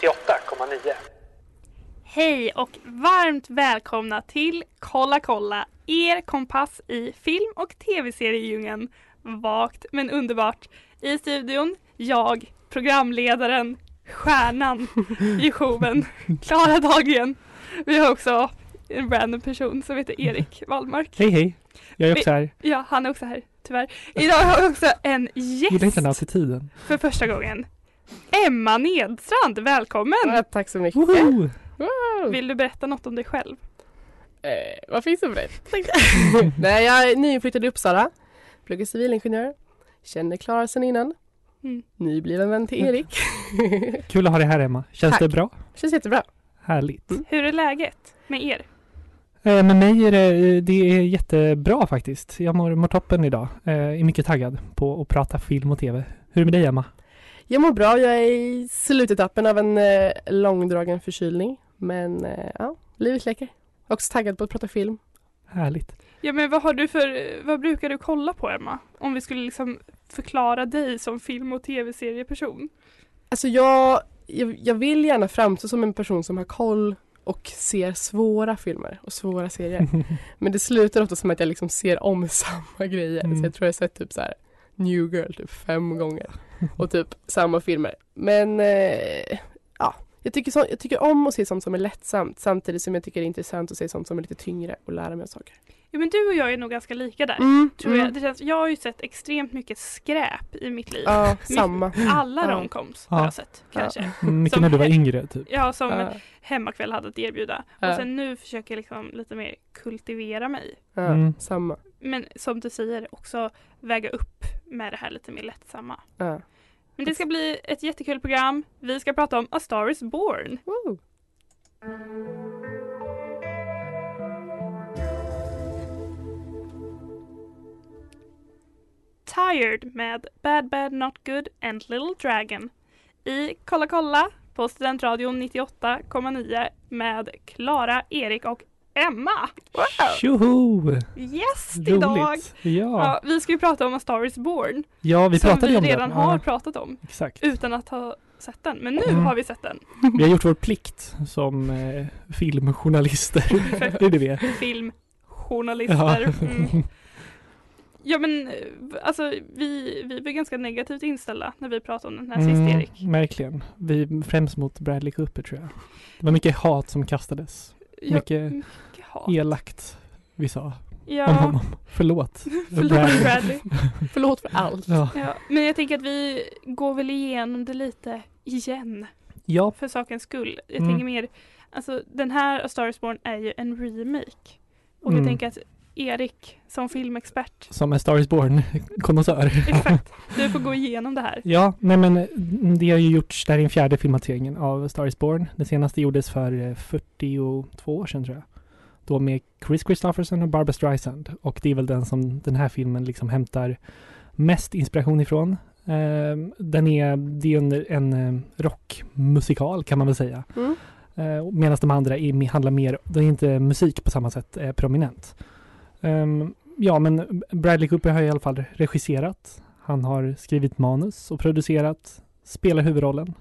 98,9. Hej och varmt välkomna till Kolla kolla, er kompass i film och tv-seriedjungeln. Vagt men underbart. I studion, jag, programledaren, stjärnan i showen, Klara Dahlgren. Vi har också en random person som heter Erik Wallmark. Hej hej! Jag är också här. Ja, han är också här, tyvärr. Idag har vi också en Gillar inte den här gäst attituden. för första gången. Emma Nedstrand, välkommen! Ja, tack så mycket. Woho! Vill du berätta något om dig själv? Eh, vad finns det för det? Nej, jag är nyinflyttad i Uppsala. Pluggar civilingenjör. Känner Klara sen innan. Mm. Nybliven vän till Erik. Kul att ha dig här Emma. Känns Tack. det bra? Känns jättebra. Härligt. Hur är läget med er? Eh, med mig är det, det är jättebra faktiskt. Jag mår, mår toppen idag. Eh, är mycket taggad på att prata film och tv. Hur är det med dig Emma? Jag mår bra. Jag är i slutetappen av en eh, långdragen förkylning. Men eh, ja, livet leker. Också taggad på att prata film. Härligt. Ja men vad har du för, vad brukar du kolla på Emma? Om vi skulle liksom förklara dig som film och tv-serieperson. Alltså jag, jag, jag vill gärna framstå som en person som har koll och ser svåra filmer och svåra serier. Men det slutar ofta som att jag liksom ser om samma grejer. Mm. Så jag tror jag har sett typ så här New Girl typ fem gånger. Och typ samma filmer. Men eh, ja, jag tycker, så, jag tycker om att se sånt som är lättsamt samtidigt som jag tycker det är intressant att se sånt som är lite tyngre och lära mig saker. Ja men du och jag är nog ganska lika där. Mm, Tror jag. mm. Det känns, jag har ju sett extremt mycket skräp i mitt liv. Ja, samma. Alla Ja. romcoms har Ja. jag sett kanske. Mycket Som när du var yngre typ. Ja som Ja, Hemmakväll hade att erbjuda. Ja. Och sen nu försöker jag liksom lite mer kultivera mig. ja, Mm. samma. Men som du säger också väga upp med det här lite mer lättsamma. Ja. Men det ska bli ett jättekul program. Vi ska prata om A Star Is Born. Woo. Tired med Bad Bad Not Good and Little Dragon i Kolla kolla på Studentradion 98,9 med Klara, Erik och Emma. Tjoho! Gäst idag! Ja. Ja, vi ska ju prata om A Star Is Born ja, vi som pratade vi om redan det. har Ja, pratat om exakt. utan att ha sett den. Men nu Mm. har vi sett den. Vi har gjort vår plikt som eh, filmjournalister. det är det vi är. Filmjournalister. Mm. Ja men eh, alltså vi, vi var ganska negativt inställda när vi pratade om den här sist Erik. Verkligen. Vi främst mot Bradley Cooper tror jag. Det var mycket hat som kastades. Mycket mycket hat. elakt vi sa om Ja, honom. Förlåt. förlåt Bradley. Förlåt för allt. Ja. Ja, men jag tänker att vi går väl igenom det lite igen ja, för sakens skull. Jag Mm. tänker mer, alltså den här A Star Is Born är ju en remake. Och Mm. jag tänker att Erik som filmexpert, som en Star is Born konnässör. exakt, du får gå igenom det här. Ja, nej men det har ju gjorts, det här är den fjärde filmatiseringen av Star is Born. Den senaste gjordes för eh, 42 år sedan tror jag. Då med Chris Christopherson och Barbra Streisand. Och det är väl den som den här filmen liksom hämtar mest inspiration ifrån. Ehm, den är, det är en, en eh, rockmusikal kan man väl säga. Mm. Uh, Medan de andra är, handlar mer, det är inte musik på samma sätt eh, prominent. Ehm, ja, men Bradley Cooper har i alla fall regisserat. Han har skrivit manus och producerat, spelar huvudrollen.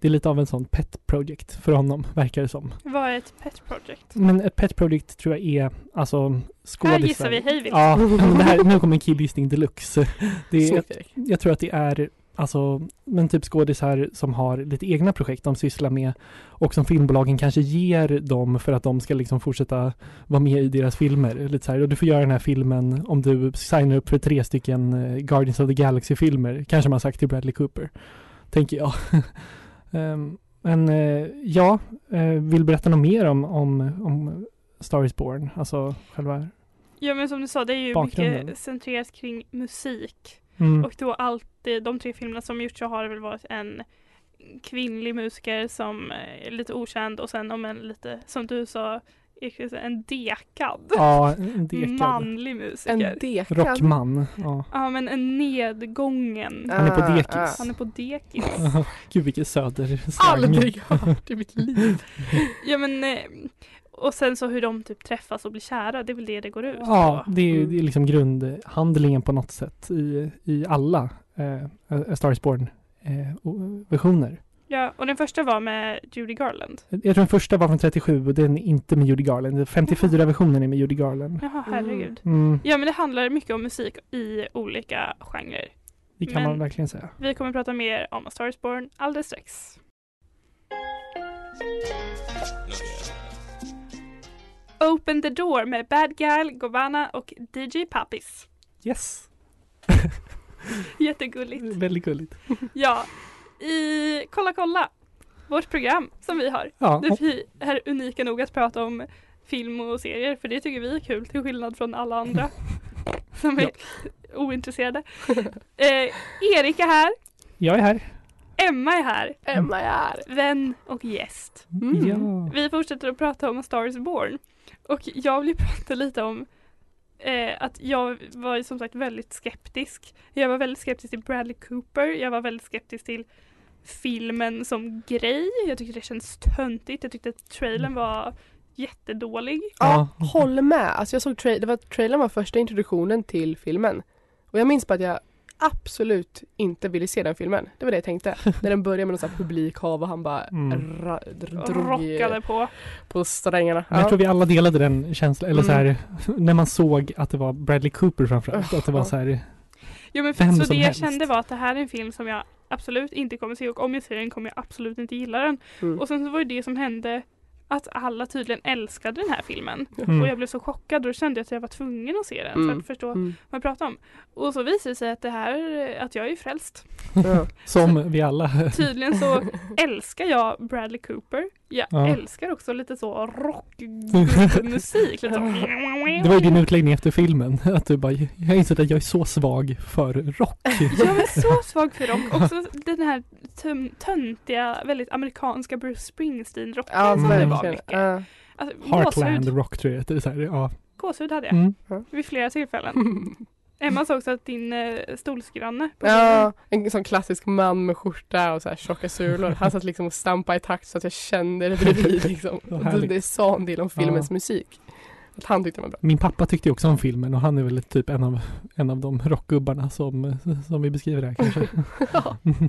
Det är lite av en sån pet project för honom, verkar det som. Vad är ett pet project? Men ett pet project tror jag är, alltså skådisar. Här gissar vi hej vilt. Ja, men det här, nu kommer en killgissning deluxe. Det är, Erik. jag tror att det är alltså, men typ skådisar som har lite egna projekt de sysslar med och som filmbolagen kanske ger dem för att de ska liksom fortsätta vara med i deras filmer. Lite så här, och du får göra den här filmen om du signar upp för tre stycken eh, Guardians of the Galaxy-filmer, kanske man sagt till Bradley Cooper, tänker jag. Ehm, men eh, ja, eh, vill berätta något mer om, om, om Star is Born, alltså själva Ja men som du sa, det är ju Bakgrunden. mycket centrerat kring musik. mm, Och då alltid, de tre filmerna som gjorts så har det väl varit en kvinnlig musiker som är lite okänd och sen om en lite, som du sa, en dekad Ja, en dekad. manlig musiker. En dekad. Rockman. Ja. Ja men en nedgången. Han är på Ah, dekis. ah. Han är på dekis. Gud vilken söderslang. Aldrig hört i mitt liv. Ja men eh, och sen så hur de typ träffas och blir kära, det är väl det det går ut Ja, det är, ju- Mm. det är liksom grundhandlingen på något sätt i, i alla eh, Star is Born eh, versioner. Ja, och den första var med Judy Garland. Jag tror den första var från 37 och den är inte med Judy Garland. Den 54 versionen är med Judy Garland. Jaha, herregud. Mm, Ja men det handlar mycket om musik i olika genrer. det kan Men- man verkligen säga. Vi kommer prata mer om A Star is Born alldeles strax. Open the Door med Bad Gal, Govana och DJ Pappis. Yes! Jättegulligt. Väldigt gulligt. Ja, i Kolla kolla, vårt program som vi har. Ja, Där vi är unika nog att prata om film och serier för det tycker vi är kul till skillnad från alla andra som är ointresserade. Eh, Erik är här, jag är här. Emma är här, Emma är här. vän och gäst. Mm. Ja. Vi fortsätter att prata om A Star is Born och jag vill prata lite om eh, att jag var ju som sagt väldigt skeptisk. Jag var väldigt skeptisk till Bradley Cooper. Jag var väldigt skeptisk till filmen som grej. Jag tyckte det känns töntigt. Jag tyckte att trailern var jättedålig. Ja, Ja. håller med. Alltså jag såg tra- det var, trailern var första introduktionen till filmen. Och jag minns bara att jag absolut inte ville se den filmen. Det var det jag tänkte. När den började med någon sån här publikhav och han bara Mm. drog Rockade på. på strängarna. Men jag Ja. tror vi alla delade den känslan, eller så Mm. här, när man såg att det var Bradley Cooper framförallt, att det var Ja. så här, Jo, men för, Vem så som det jag helst. kände var att det här är en film som jag absolut inte kommer se och om jag ser den kommer jag absolut inte gilla den. Mm. Och sen så var det det som hände att alla tydligen älskade den här filmen. mm. Och jag blev så chockad och då kände jag att jag var tvungen att se den för Mm. att förstå Mm. vad jag pratar om. Och så visade det sig att det här, att jag är frälst. Ja. som vi alla. Tydligen så älskar jag Bradley Cooper. Jag Ja. älskar också lite så rockmusik. Det var ju din utläggning efter filmen, att du bara, jag insett att jag är så svag för rock. Jag är så svag för rock. Också den här töntiga, väldigt amerikanska Bruce Springsteen-rocken Ja, som det var mycket. Ja. Alltså, Heartland gåshud, rock tror jag det är så här, ja. gåshud hade jag Mm. vid flera tillfällen. Emma sa också att din eh, stolsgranne på Ja, en sån klassisk man med skjorta och så här tjocka sulor. Han satt liksom och stampade i takt så att jag kände det bredvid liksom. Det sa en del om filmens musik. Att han tyckte den var bra. Min pappa tyckte också om filmen och han är väl typ en av, en av de rockgubbarna som, som vi beskriver här kanske.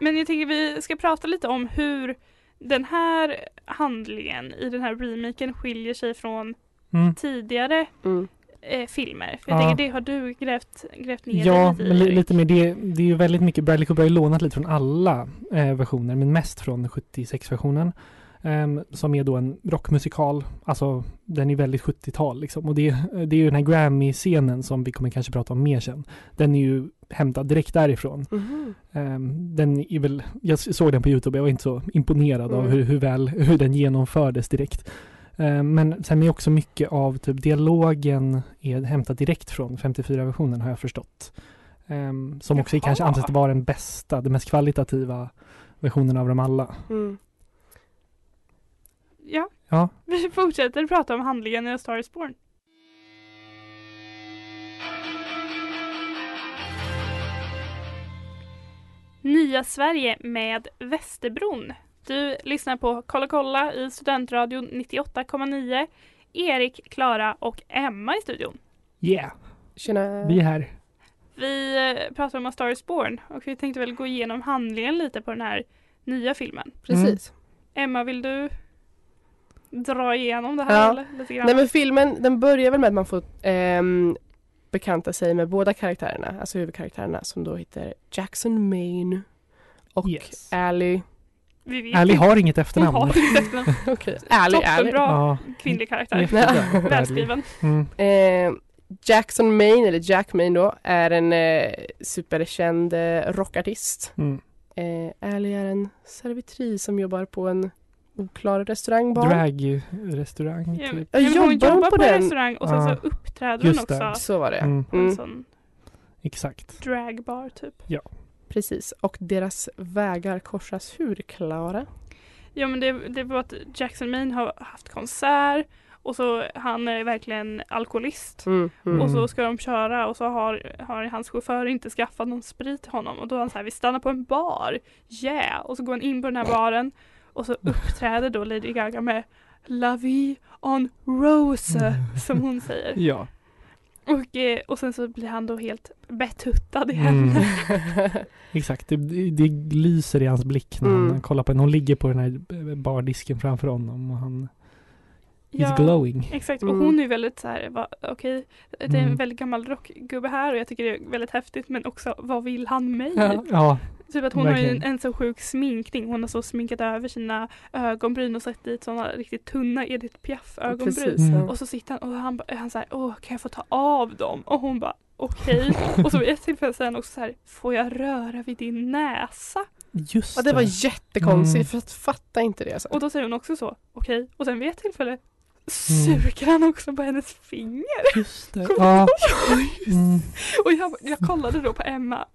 Men jag tänker vi ska prata lite om hur den här handlingen i den här remaken skiljer sig från Mm. tidigare Mm. Eh, filmer. För jag Ja. tänker det har du grävt, grävt ner Ja, lite li, i. lite mer det, det är ju väldigt mycket, Bradley Cooper har ju lånat lite från alla eh, versioner, men mest från 76-versionen. ehm, som är då en rockmusikal, alltså den är väldigt 70-tal liksom. Och det, det är ju den här Grammy-scenen som vi kommer kanske prata om mer sen. Den är ju hämtad direkt därifrån. Mhm. Ehm, den är väl, jag såg den på Youtube, jag var inte så imponerad av Mm. hur, hur väl, hur den genomfördes direkt. Ehm, men sen är också mycket av typ dialogen är hämtat direkt från 54-versionen har jag förstått. Ehm, som också Jaha. kanske anses vara den bästa, den mest kvalitativa versionen av dem alla. Mm. Ja, Ja, vi fortsätter prata om handlingen i A Star is Born. Nya Sverige med Västerbron. Du lyssnar på Kolla kolla i Studentradion 98,9. Erik, Klara och Emma i studion. yeah, Tjena. vi är här. Vi eh, pratar om A Star is Born och vi tänkte väl gå igenom handlingen lite på den här nya filmen. Precis. Emma, vill du dra igenom det här Ja. eller? lite grann? Nej men filmen den börjar väl med att man får ehm, bekanta sig med båda karaktärerna, alltså huvudkaraktärerna som då heter Jackson Maine och Yes. Ally. Vi inte. har inget Hon efternamn. har inte efternamn. Okej, Ally, Ally. Toppenbra Ja, kvinnlig karaktär. Välskriven. Mm. Eh, Jackson Maine, eller Jack Maine då, är en eh, superkänd eh, rockartist. Mm. Eh, Ally är en servitris som jobbar på en oklar restaurangbar. Drag-restaurang Ja, typ. Ja, hon jobbar hon jobbar på på en den? restaurang och sen Ja. så uppträder hon Just också. Så var det. Mm. en Mm. sån Exakt. dragbar typ. Precis, och deras vägar korsas hur, Klara? Ja men det, det var att Jackson Maine har haft konsert och så han är verkligen alkoholist. Mm, mm. Och så ska de köra och så har, har hans chaufför inte skaffat någon sprit till honom och då är han så här, vi stannar på en bar, yeah! Och så går han in på den här baren och så uppträder då Lady Gaga med La vie en rose som hon säger. Ja. Och, eh, och sen så blir han då helt betuttad i Mm. henne. Exakt, det, det, lyser i hans blick när Mm. han kollar på henne. Hon ligger på den här bardisken framför honom och han is Ja. glowing. Exakt, och Mm. hon är väldigt så här, va- okej, det är en Mm. väldigt gammal rockgubbe här och jag tycker det är väldigt häftigt men också, vad vill han mig? Ja, ja, Typ att hon har ju en, Verkligen. en så sjuk sminkning, hon har så sminkat över sina ögonbryn och satt dit sådana riktigt tunna Edith Piaf ögonbryn. Mm. Och så sitter han och han, han säger åh kan jag få ta av dem? Och hon bara okej. och så vid ett tillfälle säger han också så här, får jag röra vid din näsa? just Ja, det var jättekonstigt, Mm. för jag fattar inte det. Alltså. Och då säger hon också så, okej. Och sen vid ett tillfälle Mm. suger han också på hennes finger. Just det. Ja. Mm. Och jag, jag kollade då på Emma.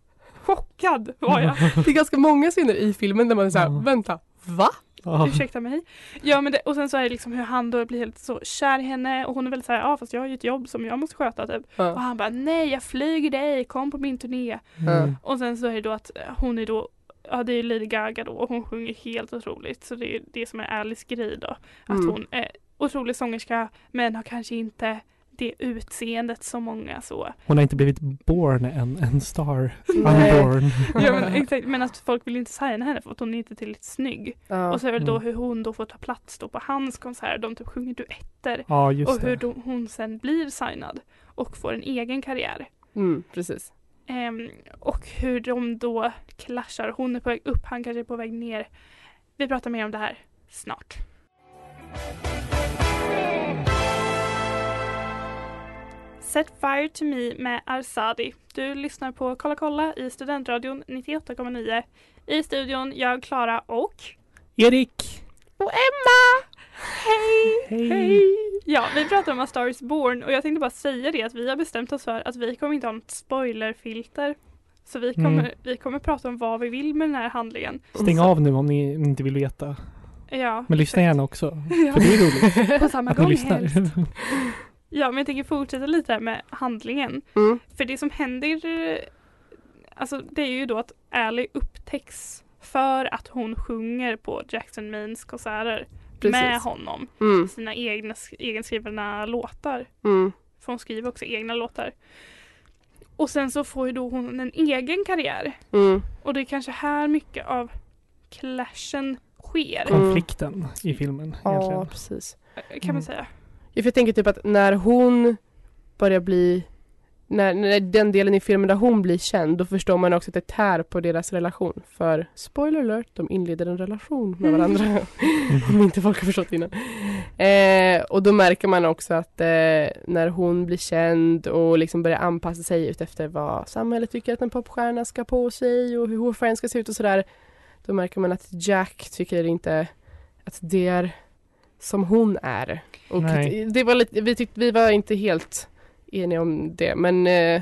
Chockad var jag. Det är ganska många scener i filmen där man är såhär, Ja. vänta, va? Ursäkta mig. Ja men det, och sen så är det liksom hur han då blir helt så kär i henne och hon är väldigt såhär, ja fast jag har ju ett jobb som jag måste sköta typ. Och Ja. han bara, nej jag flyger dig, kom på min turné. Mm. Och sen så är det då att hon är då Ja det är Lady Gaga då och hon sjunger helt otroligt så det är det som är Alice grej då. Att Mm. hon är otrolig sångerska men har kanske inte det utseendet som många så. Hon har inte blivit born än, en star. Unborn. Ja, men, exakt, men att folk vill inte signa henne för att hon är inte tillräckligt snygg. Ja. Och så är det då Mm. hur hon då får ta plats då på hans konsert. De typ sjunger duetter. Ja, just och hur då hon sen blir signad och får en egen karriär. Mm, precis. Ehm, och hur de då clashar. Hon är på väg upp, han kanske är på väg ner. Vi pratar mer om det här snart. Set Fire to Me med Arsadi. Du lyssnar på Kolla kolla i Studentradion 98,9. I studion jag, Klara och Erik! och Emma! Hej! Hej! Ja, vi pratar om A Star is Born och jag tänkte bara säga det att vi har bestämt oss för att vi kommer inte ha något spoilerfilter. Så vi kommer, Mm. vi kommer prata om vad vi vill med den här handlingen. Stäng av nu om ni inte vill veta. Ja, Men lyssna exakt. gärna också. Ja. För det är roligt På samma att gång helst. Ja, men jag tänker fortsätta lite här med handlingen. Mm. För det som händer, alltså det är ju då att Ally upptäcks för att hon sjunger på Jackson Maines konserter Precis. med honom. Mm, Sina egna, egenskrivna låtar. mm, För hon skriver också egna låtar. Och sen så får ju då hon en egen karriär. mm. Och det är kanske här mycket av clashen sker. Konflikten i filmen Ja, egentligen. precis. Kan man Mm. säga. För jag tänker typ att när hon börjar bli när, när den delen i filmen där hon blir känd, då förstår man också att det tär på deras relation. För, spoiler alert, de inleder en relation med varandra. Om inte folk har förstått innan. Eh, och då märker man också att eh, när hon blir känd och liksom börjar anpassa sig ut efter vad samhället tycker att en popstjärna ska på sig och hur hårfärgen ska se ut och sådär. Då märker man att Jack tycker inte att det är som hon är. Och Nej. det var lite, vi, tyckte, vi var inte helt eniga om det, men eh,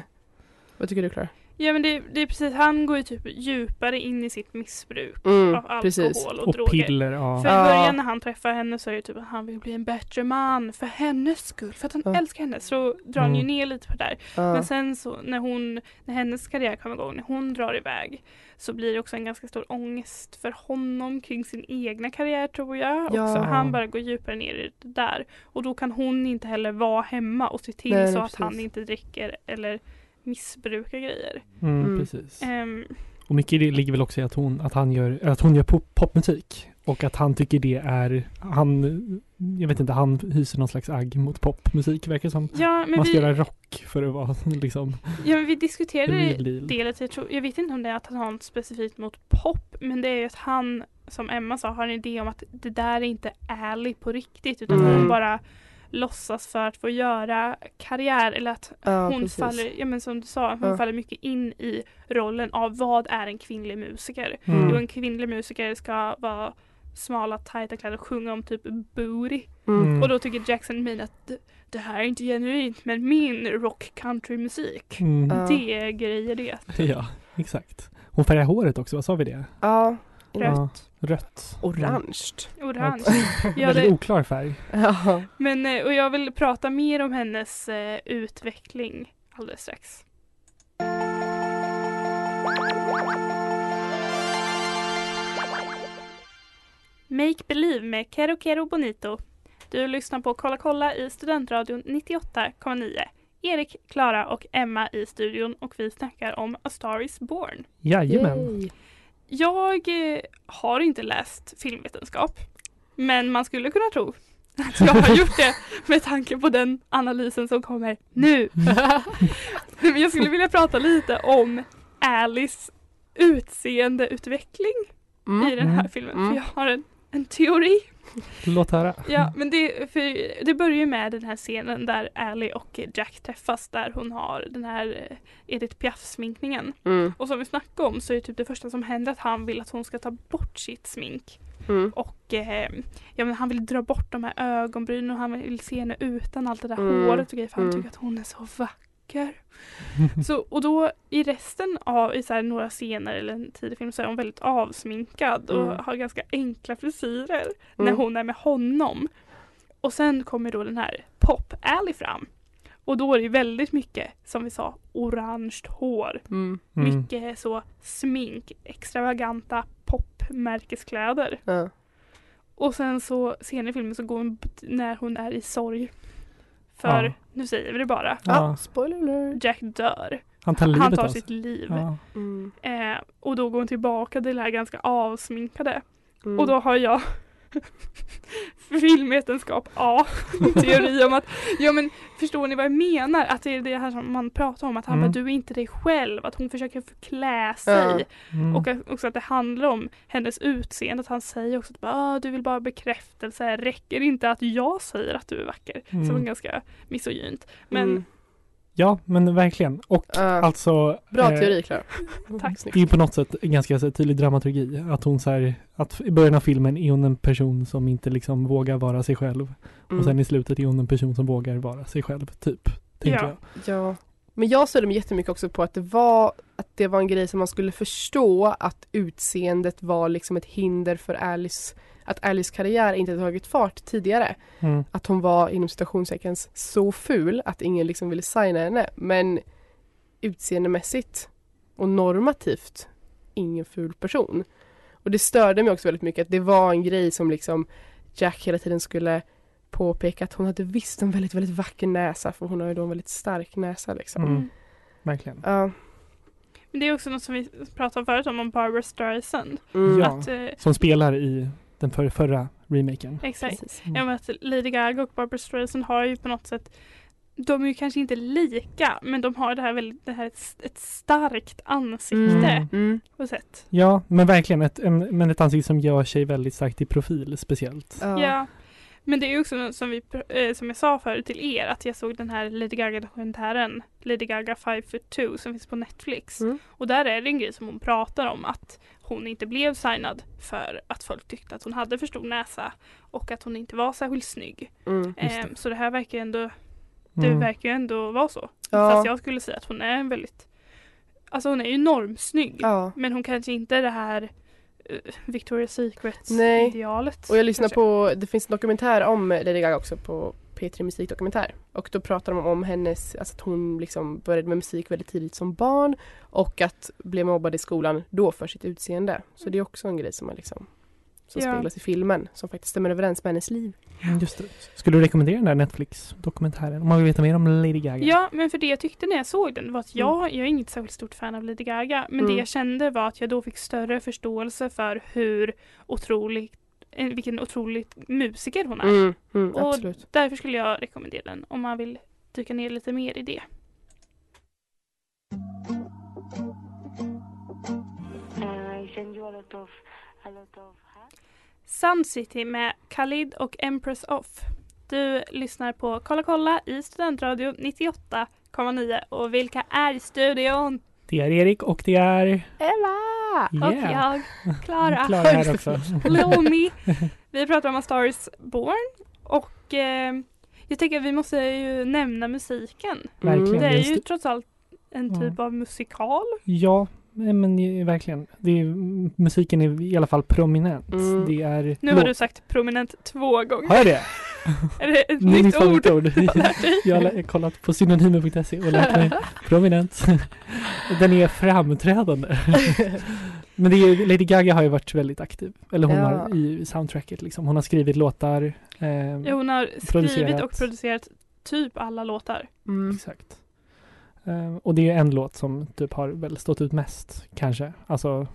vad tycker du Klara? Ja men det, det är precis, han går ju typ djupare in i sitt missbruk Mm, av alkohol precis. och, Och droger. piller, ja. För i Ja. början när han träffar henne så är det typ att han vill bli en bättre man för hennes skull, för att han Ja. älskar henne. Så drar han ju Mm. ner lite på det där. Ja. Men sen så när hon, när hennes karriär kommer igång, när hon drar iväg så blir det också en ganska stor ångest för honom kring sin egna karriär tror jag. Ja. Också. Han börjar gå djupare ner i det där. Och då kan hon inte heller vara hemma och se till Nej, nej, så att precis. han inte dricker eller missbrukar grejer. Mm, Mm. precis. Ehm, Och mycket i det ligger väl också i att hon, att han gör, att hon gör pop, popmusik. Och att han tycker det är, han, jag vet inte, han hyser någon slags agg mot popmusik verkar som. ja, men Man ska vi, göra rock för att vara liksom ja, men vi diskuterade det lite. Jag, tror, jag vet inte om det är att han har något specifikt mot pop men det är ju att han, som Emma sa, har en idé om att det där är inte ärligt på riktigt utan Mm. hon bara låtsas för att få göra karriär eller att Ja, hon precis. faller, ja men som du sa, hon Ja. faller mycket in i rollen av vad är en kvinnlig musiker? Mm. Jo, en kvinnlig musiker ska vara smala, tajta kläder och sjunga om typ booty. Mm. Mm. Och då tycker Jackson Min att det, här är inte genuint men min rock country musik Mm. Det är grejer det. Ja. exakt. Hon färgar håret också, vad sa vi det? Ja, Rött. Ja, rött. orange. Orange. Ja, Väldigt det, oklar färg. Ja. men, eh, och jag vill prata mer om hennes eh, utveckling alldeles strax. Make Believe med Kero Kero Bonito. Du lyssnar på Kolla kolla i Studentradion 98,9. Erik, Klara och Emma i studion och vi snackar om A Star Is Born. Jajamän. Yay. Jag eh, har inte läst filmvetenskap, men man skulle kunna tro att jag har gjort det med tanke på den analysen som kommer nu. Men jag skulle vilja prata lite om Alice utseendeutveckling i Mm. den här Mm. filmen. Mm. För jag har en, en teori. Låt höra. Ja, men det, för det börjar ju med den här scenen där Ally och Jack träffas där hon har den här eh, Edith Piaf-sminkningen. Mm. Och som vi snackade om så är typ det första som händer att han vill att hon ska ta bort sitt smink. Mm. Och eh, ja, men han vill dra bort de här ögonbrynen och han vill se henne utan allt det där Mm. håret och grejer för han Mm. tycker att hon är så vacker. Så, och då i resten av i så här, några scener eller en tidig film så är hon väldigt avsminkad och Mm. har ganska enkla frisyrer när Mm. hon är med honom. Och sen kommer då den här Pop Alley fram. Och då är det väldigt mycket, som vi sa, orange hår. Mm. Mycket så smink, extravaganta popmärkeskläder. Och sen så senare i filmen så går hon när hon är i sorg. För, Ja. nu säger vi det bara, Ja. Spoiler alert. Jack dör. Han tar livet Han tar sig. sitt liv. Ja. Mm. Eh, och då går hon tillbaka till det här ganska avsminkade. Mm. Och då har jag filmvetenskap A, teori om att, ja men förstår ni vad jag menar? Att det är det här som man pratar om, att han Mm. bara, du är inte dig själv, att hon försöker förklä sig. Mm. Och att- också att det handlar om hennes utseende, att han säger också att bara, ah, du vill bara bekräftelse, räcker inte att jag säger att du är vacker? Mm. Som är ganska misogynt. Men Mm. Ja, men verkligen. Och Ja. alltså... Bra eh, teori Klara. Tack. Det är på något sätt en ganska så tydlig dramaturgi. Att hon så här, att i början av filmen är hon en person som inte liksom vågar vara sig själv. Mm. Och sen i slutet är hon en person som vågar vara sig själv, typ. Tänker Ja. jag. Ja. Men jag stödde mig jättemycket också på att det var att det var en grej som man skulle förstå att utseendet var liksom ett hinder för Alice att Alice karriär inte tagit fart tidigare. Mm. Att hon var inom citationstecken så ful att ingen liksom ville signa henne. Men utseendemässigt och normativt ingen ful person. Och det störde mig också väldigt mycket att det var en grej som liksom Jack hela tiden skulle påpeka att hon hade visst en väldigt, väldigt vacker näsa för hon har ju då en väldigt stark näsa liksom. Mm. Verkligen. Ja. Men det är också något som vi pratade om förut om, om Barbara Streisand. Mm. Ja. Att, eh, Som spelar i den för, förra remaken. exakt. Precis. Mm. Ja, men att Lady Gaga och Barbara Streisand har ju på något sätt de är ju kanske inte lika men de har det här väldigt, det här ett, ett starkt ansikte Mm. Mm. på sätt. Ja, men verkligen. Ett, en, men ett ansikte som gör sig väldigt starkt i profil speciellt. Ja. Ja. Men det är ju också som, vi, eh, som jag sa förut till er att jag såg den här Lady Gaga-dokumentären Lady Gaga 5 foot 2 som finns på Netflix. Mm. Och där är det en grej som hon pratar om att hon inte blev signad för att folk tyckte att hon hade för stor näsa och att hon inte var särskilt snygg. Mm. Just det. Ehm, så det här verkar ändå, det Mm. verkar ju ändå vara så. Ja. Fast jag skulle säga att hon är en väldigt, alltså hon är ju enormt snygg. ja. Men hon kanske inte är det här uh, Victoria's Secret Nej. idealet. Och jag lyssnar kanske. på, det finns en dokumentär om Lady Gaga också på P3 Musikdokumentär. Och då pratar de om hennes, alltså att hon liksom började med musik väldigt tidigt som barn och att blev mobbad i skolan då för sitt utseende. Så det är också en grej som man liksom som Ja. speglas i filmen som faktiskt stämmer överens med hennes liv. Mm, Just det. Skulle du rekommendera den där Netflix-dokumentären? Om man vill veta mer om Lady Gaga? Ja, men för det jag tyckte när jag såg den var att jag, jag är inget särskilt stort fan av Lady Gaga. Men Mm. det jag kände var att jag då fick större förståelse för hur otroligt vilken otrolig musiker hon är. Mm, mm, Och absolut. därför skulle jag rekommendera den om man vill dyka ner lite mer i det. Sun City med Khalid och Empress Off. Du lyssnar på Kolla kolla i Studentradio 98,9 och vilka är i studion? Det är Erik och det är... Och Yeah. jag, Klara. Klara här också. Lomi. Vi pratar om A Star is Born och eh, jag tänker att vi måste ju nämna musiken. Verkligen. Det är ju trots allt en Ja. typ av musikal. Ja, men verkligen. Det är, musiken är i alla fall prominent. Mm. Det är... Nu har du sagt prominent två gånger. Har jag det? Är det ett mitt nytt ord? dig? Jag har kollat på synonymer.se och lärt mig prominent. Den är framträdande. Men det är, Lady Gaga har ju varit väldigt aktiv. Eller hon Ja. har i soundtracket liksom. Hon har skrivit låtar. Eh, Ja, hon har skrivit Producerat. och producerat typ alla låtar. Mm. Exakt. Eh, och det är en låt som typ har väl stått ut mest kanske. Alltså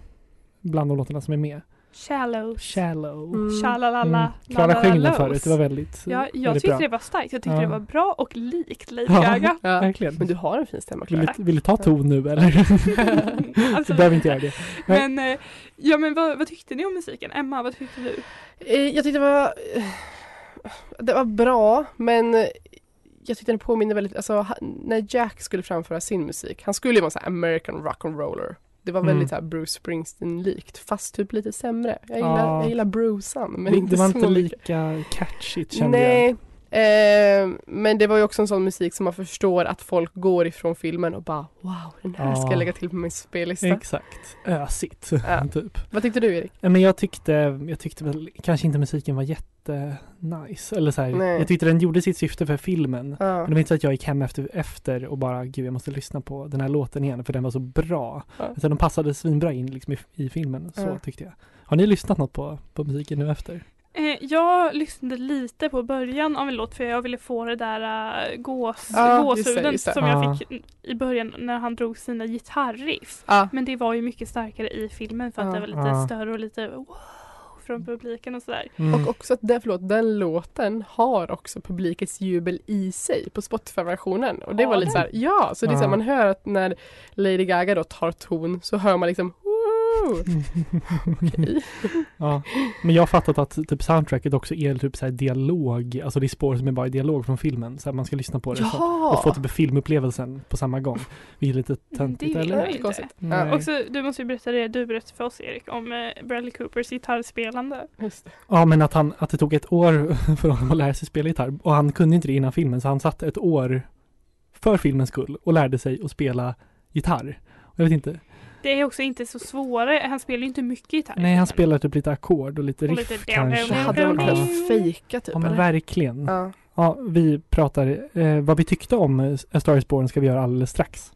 bland de låtarna som är med. Shallow. Shallow. Mm. Mm. Klara sjöng den förut. Det var väldigt, Ja, jag väldigt tyckte bra. det var starkt. Jag tyckte Ja. det var bra och likt Lady Ja. Gaga. Ja. Verkligen. Men du har en fin stämma Vill Clara. du, vill du ta ton nu eller? Alltså, du behöver inte göra det. Men, eh, ja men vad, vad tyckte ni om musiken? Emma, vad tyckte du? Eh, Jag tyckte det var eh, Det var bra men jag tyckte den påminner väldigt, alltså när Jack skulle framföra sin musik, han skulle ju vara så American rock'n'roller. Det var Mm. väldigt så Bruce Springsteen-likt fast typ lite sämre. Jag gillar, Ja. jag gillar Brucean men det, inte det var så inte mycket. lika catchigt kände jag. Eh, men det var ju också en sån musik som man förstår att folk går ifrån filmen och bara wow, den här ska Ja. jag lägga till på min spellista. Exakt. Ösigt. Ja. typ. Vad tyckte du Erik? Men jag tyckte, jag tyckte väl kanske inte musiken var jätte nice. Eller så här, jag tyckte den gjorde sitt syfte för filmen. Ja. Men det var inte så att jag gick hem efter, efter och bara gud jag måste lyssna på den här låten igen för den var så bra. Ja. Alltså, de passade svinbra in liksom i, i filmen. Så tyckte jag. Har ni lyssnat något på, på musiken nu efter? Eh, jag lyssnade lite på början av en låt för jag ville få det där uh, gås, Ja, just det, gåshuden just det. som Ja. jag fick i början när han drog sina gitarriff. Ja. Men det var ju mycket starkare i filmen för att Ja. det var lite Ja. större och lite wow från publiken och sådär. Mm. Och också att den, förlåt, den låten har också publikens jubel i sig på Spotify-versionen. Och det Har var lite såhär, ja, så det är så här, Ja. man hör att när Lady Gaga då tar ton så hör man liksom! Okej. Ja, men jag har fattat att typ soundtracket också är typ så här dialog, alltså det är spår som är bara dialog från filmen, så att man ska lyssna på det så, och få Ja! typ filmupplevelsen på samma gång. Det är lite töntigt Det eller? är inte konstigt. Ja. Också, du måste ju berätta det du berättade för oss Erik om eh, Bradley Coopers gitarrspelande. Just det. Ja, men att, han, att det tog ett år för honom att lära sig spela gitarr och han kunde inte det innan filmen så han satt ett år för filmens skull och lärde sig att spela gitarr. Och Jag vet inte. Det är också inte så svårare, han spelar ju inte mycket gitarr. Nej, han spelar typ lite ackord och lite Och riff lite kanske. Det hade Ja. kunnat fejka typ Ja, men verkligen. Ja. Ja. vi pratar, eh, vad vi tyckte om eh, A Star Is Born ska vi göra alldeles strax.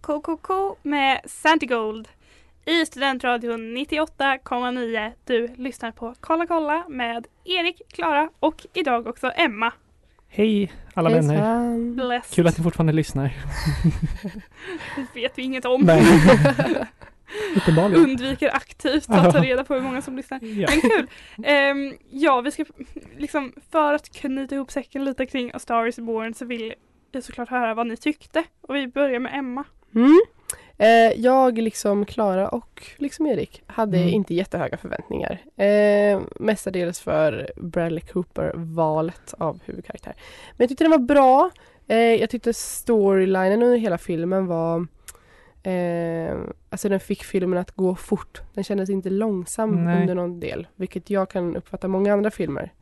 KKK med Santigold i Studentradion 98,9. Du lyssnar på Kolla kolla med Erik, Klara och idag också Emma. Hej alla vänner. Hejsan. Blessed. Kul att ni fortfarande lyssnar. Det vet vi inget om. Nej. Undviker aktivt att ta reda på hur många som lyssnar. Ja. Men kul! Ehm, ja, vi ska liksom för att knyta ihop säcken lite kring A Star Is Born så vill jag såklart höra vad ni tyckte. Och vi börjar med Emma. Mm. Eh, jag liksom Klara och liksom Erik hade Mm. inte jättehöga förväntningar. Eh, mestadels för Bradley Cooper-valet av huvudkaraktär. Men jag tyckte den var bra. Eh, jag tyckte storylinen under hela filmen var eh, Alltså den fick filmen att gå fort. Den kändes inte långsam Nej. under någon del. Vilket jag kan uppfatta många andra filmer.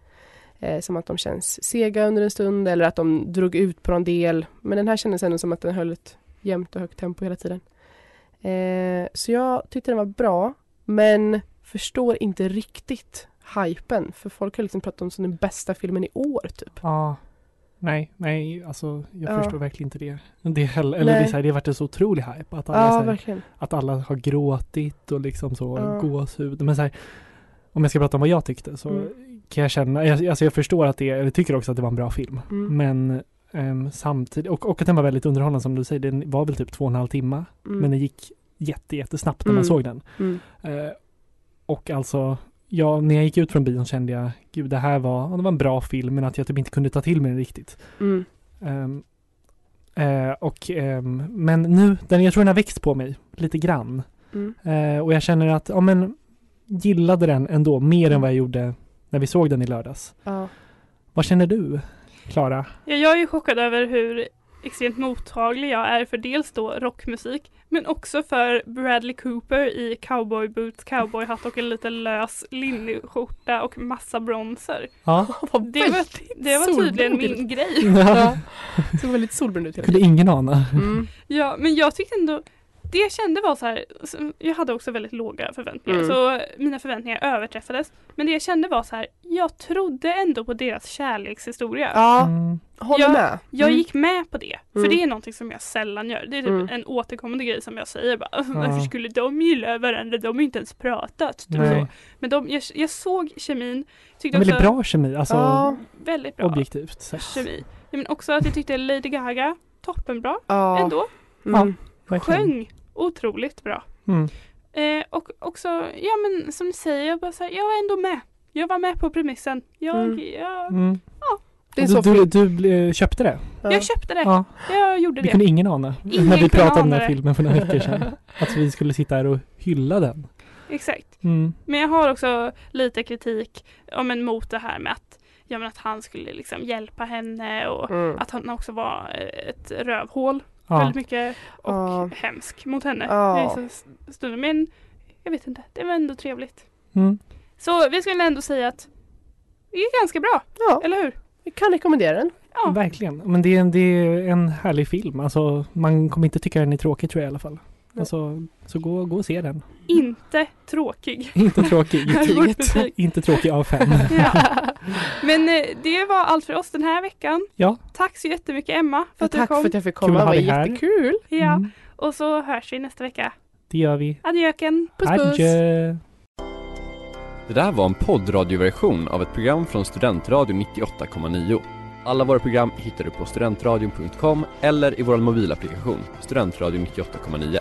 Eh, som att de känns sega under en stund eller att de drog ut på någon del. Men den här kändes ändå som att den höll ett jämnt och högt tempo hela tiden. Eh, så jag tyckte den var bra men förstår inte riktigt hypen för folk har liksom pratat om som den bästa filmen i år typ. Ja. Nej, nej, alltså jag Ja. förstår verkligen inte det. det heller, eller det, är så här, det har varit en så otrolig hype. Att alla, Ja, här, att alla har gråtit och liksom så Ja. gåshud. Men så här, om jag ska prata om vad jag tyckte så Mm. kan jag känna, jag, alltså jag förstår att det, jag tycker också att det var en bra film. Mm. Men ehm, samtidigt, och, och att den var väldigt underhållande som du säger, den var väl typ två och en halv timme. Mm. Men den gick jätte, jättesnabbt när man Mm. såg den. Mm. Eh, och alltså, ja, när jag gick ut från bion kände jag, gud det här var, det var en bra film men att jag typ inte kunde ta till mig den riktigt. Mm. Ehm, eh, och, ehm, men nu, den, jag tror den har växt på mig lite grann. Mm. Eh, och jag känner att, ja men, gillade den ändå mer än vad jag gjorde när vi såg den i lördags. Vad känner du, Klara? Ja, jag är ju chockad över hur extremt mottaglig jag är för dels då rockmusik men också för Bradley Cooper i cowboy boots, cowboyhatt och en liten lös linneskjorta och massa bronser. Ja, Det var, det var tydligen min grej. Ja. Såg väldigt solbränd ut hela kunde ingen ana. Mm. Ja, men jag tyckte ändå det jag kände var så här, så- jag hade också väldigt låga förväntningar Mm. så mina förväntningar överträffades. Men det jag kände var så här, jag trodde ändå på deras kärlekshistoria. Ja, Mm. håller Jag- med. Jag Mm. gick med på det, för Mm. det är någonting som jag sällan gör. Det är typ Mm. en återkommande grej som jag säger bara, varför skulle de gilla varandra? De har ju inte ens pratat. Typ så. Men de, jag, jag såg kemin, tyckte En också väldigt bra kemi, alltså Ja. väldigt bra objektivt sett. kemi. Ja, Men också att jag tyckte Lady Gaga, toppenbra Ja. ändå. Mm. Sjöng otroligt bra. Mm. Eh, och också, ja men som ni säger, jag, bara så här, jag var ändå med. Jag var med på premissen. Jag, Mm. jag, Mm. Det är så du, du, du ble- köpte det? Ja. jag köpte det. Ja, Jag gjorde det det. kunde ingen ana. Ingen när vi pratade om den här filmen för några veckor sedan. Att vi skulle sitta här och hylla den. Exakt. Mm. Men jag har också lite kritik ja, men mot det här med att, ja, men att han skulle liksom hjälpa henne och Mm. att han också var eh, ett rövhål Ja. väldigt mycket och Ja. hemsk mot henne Ja. stunder. Men jag vet inte, det var ändå trevligt. Mm. Så vi skulle ändå säga att det är ganska bra, Ja, eller hur? vi kan rekommendera den. Ja, Verkligen. Men det är, en, det är en härlig film. Alltså, man kommer inte tycka den är tråkig tror jag i alla fall. Alltså, så gå, gå och se den. inte tråkig. Inte tråkig. är vårt betyg. inte tråkig av fem. Ja. Men eh, det var allt för oss den här veckan. Ja. Tack så jättemycket Emma för att du Tack kom. för att jag fick komma, det var jättekul. Ja, Mm. och så hörs vi nästa vecka. Det gör vi. Adjöken. Puss puss. Adjö. Det där var en poddradioversion av ett program från Studentradion 98,9. Alla våra program hittar du på studentradion.com eller i vår mobilapplikation Studentradion 98,9.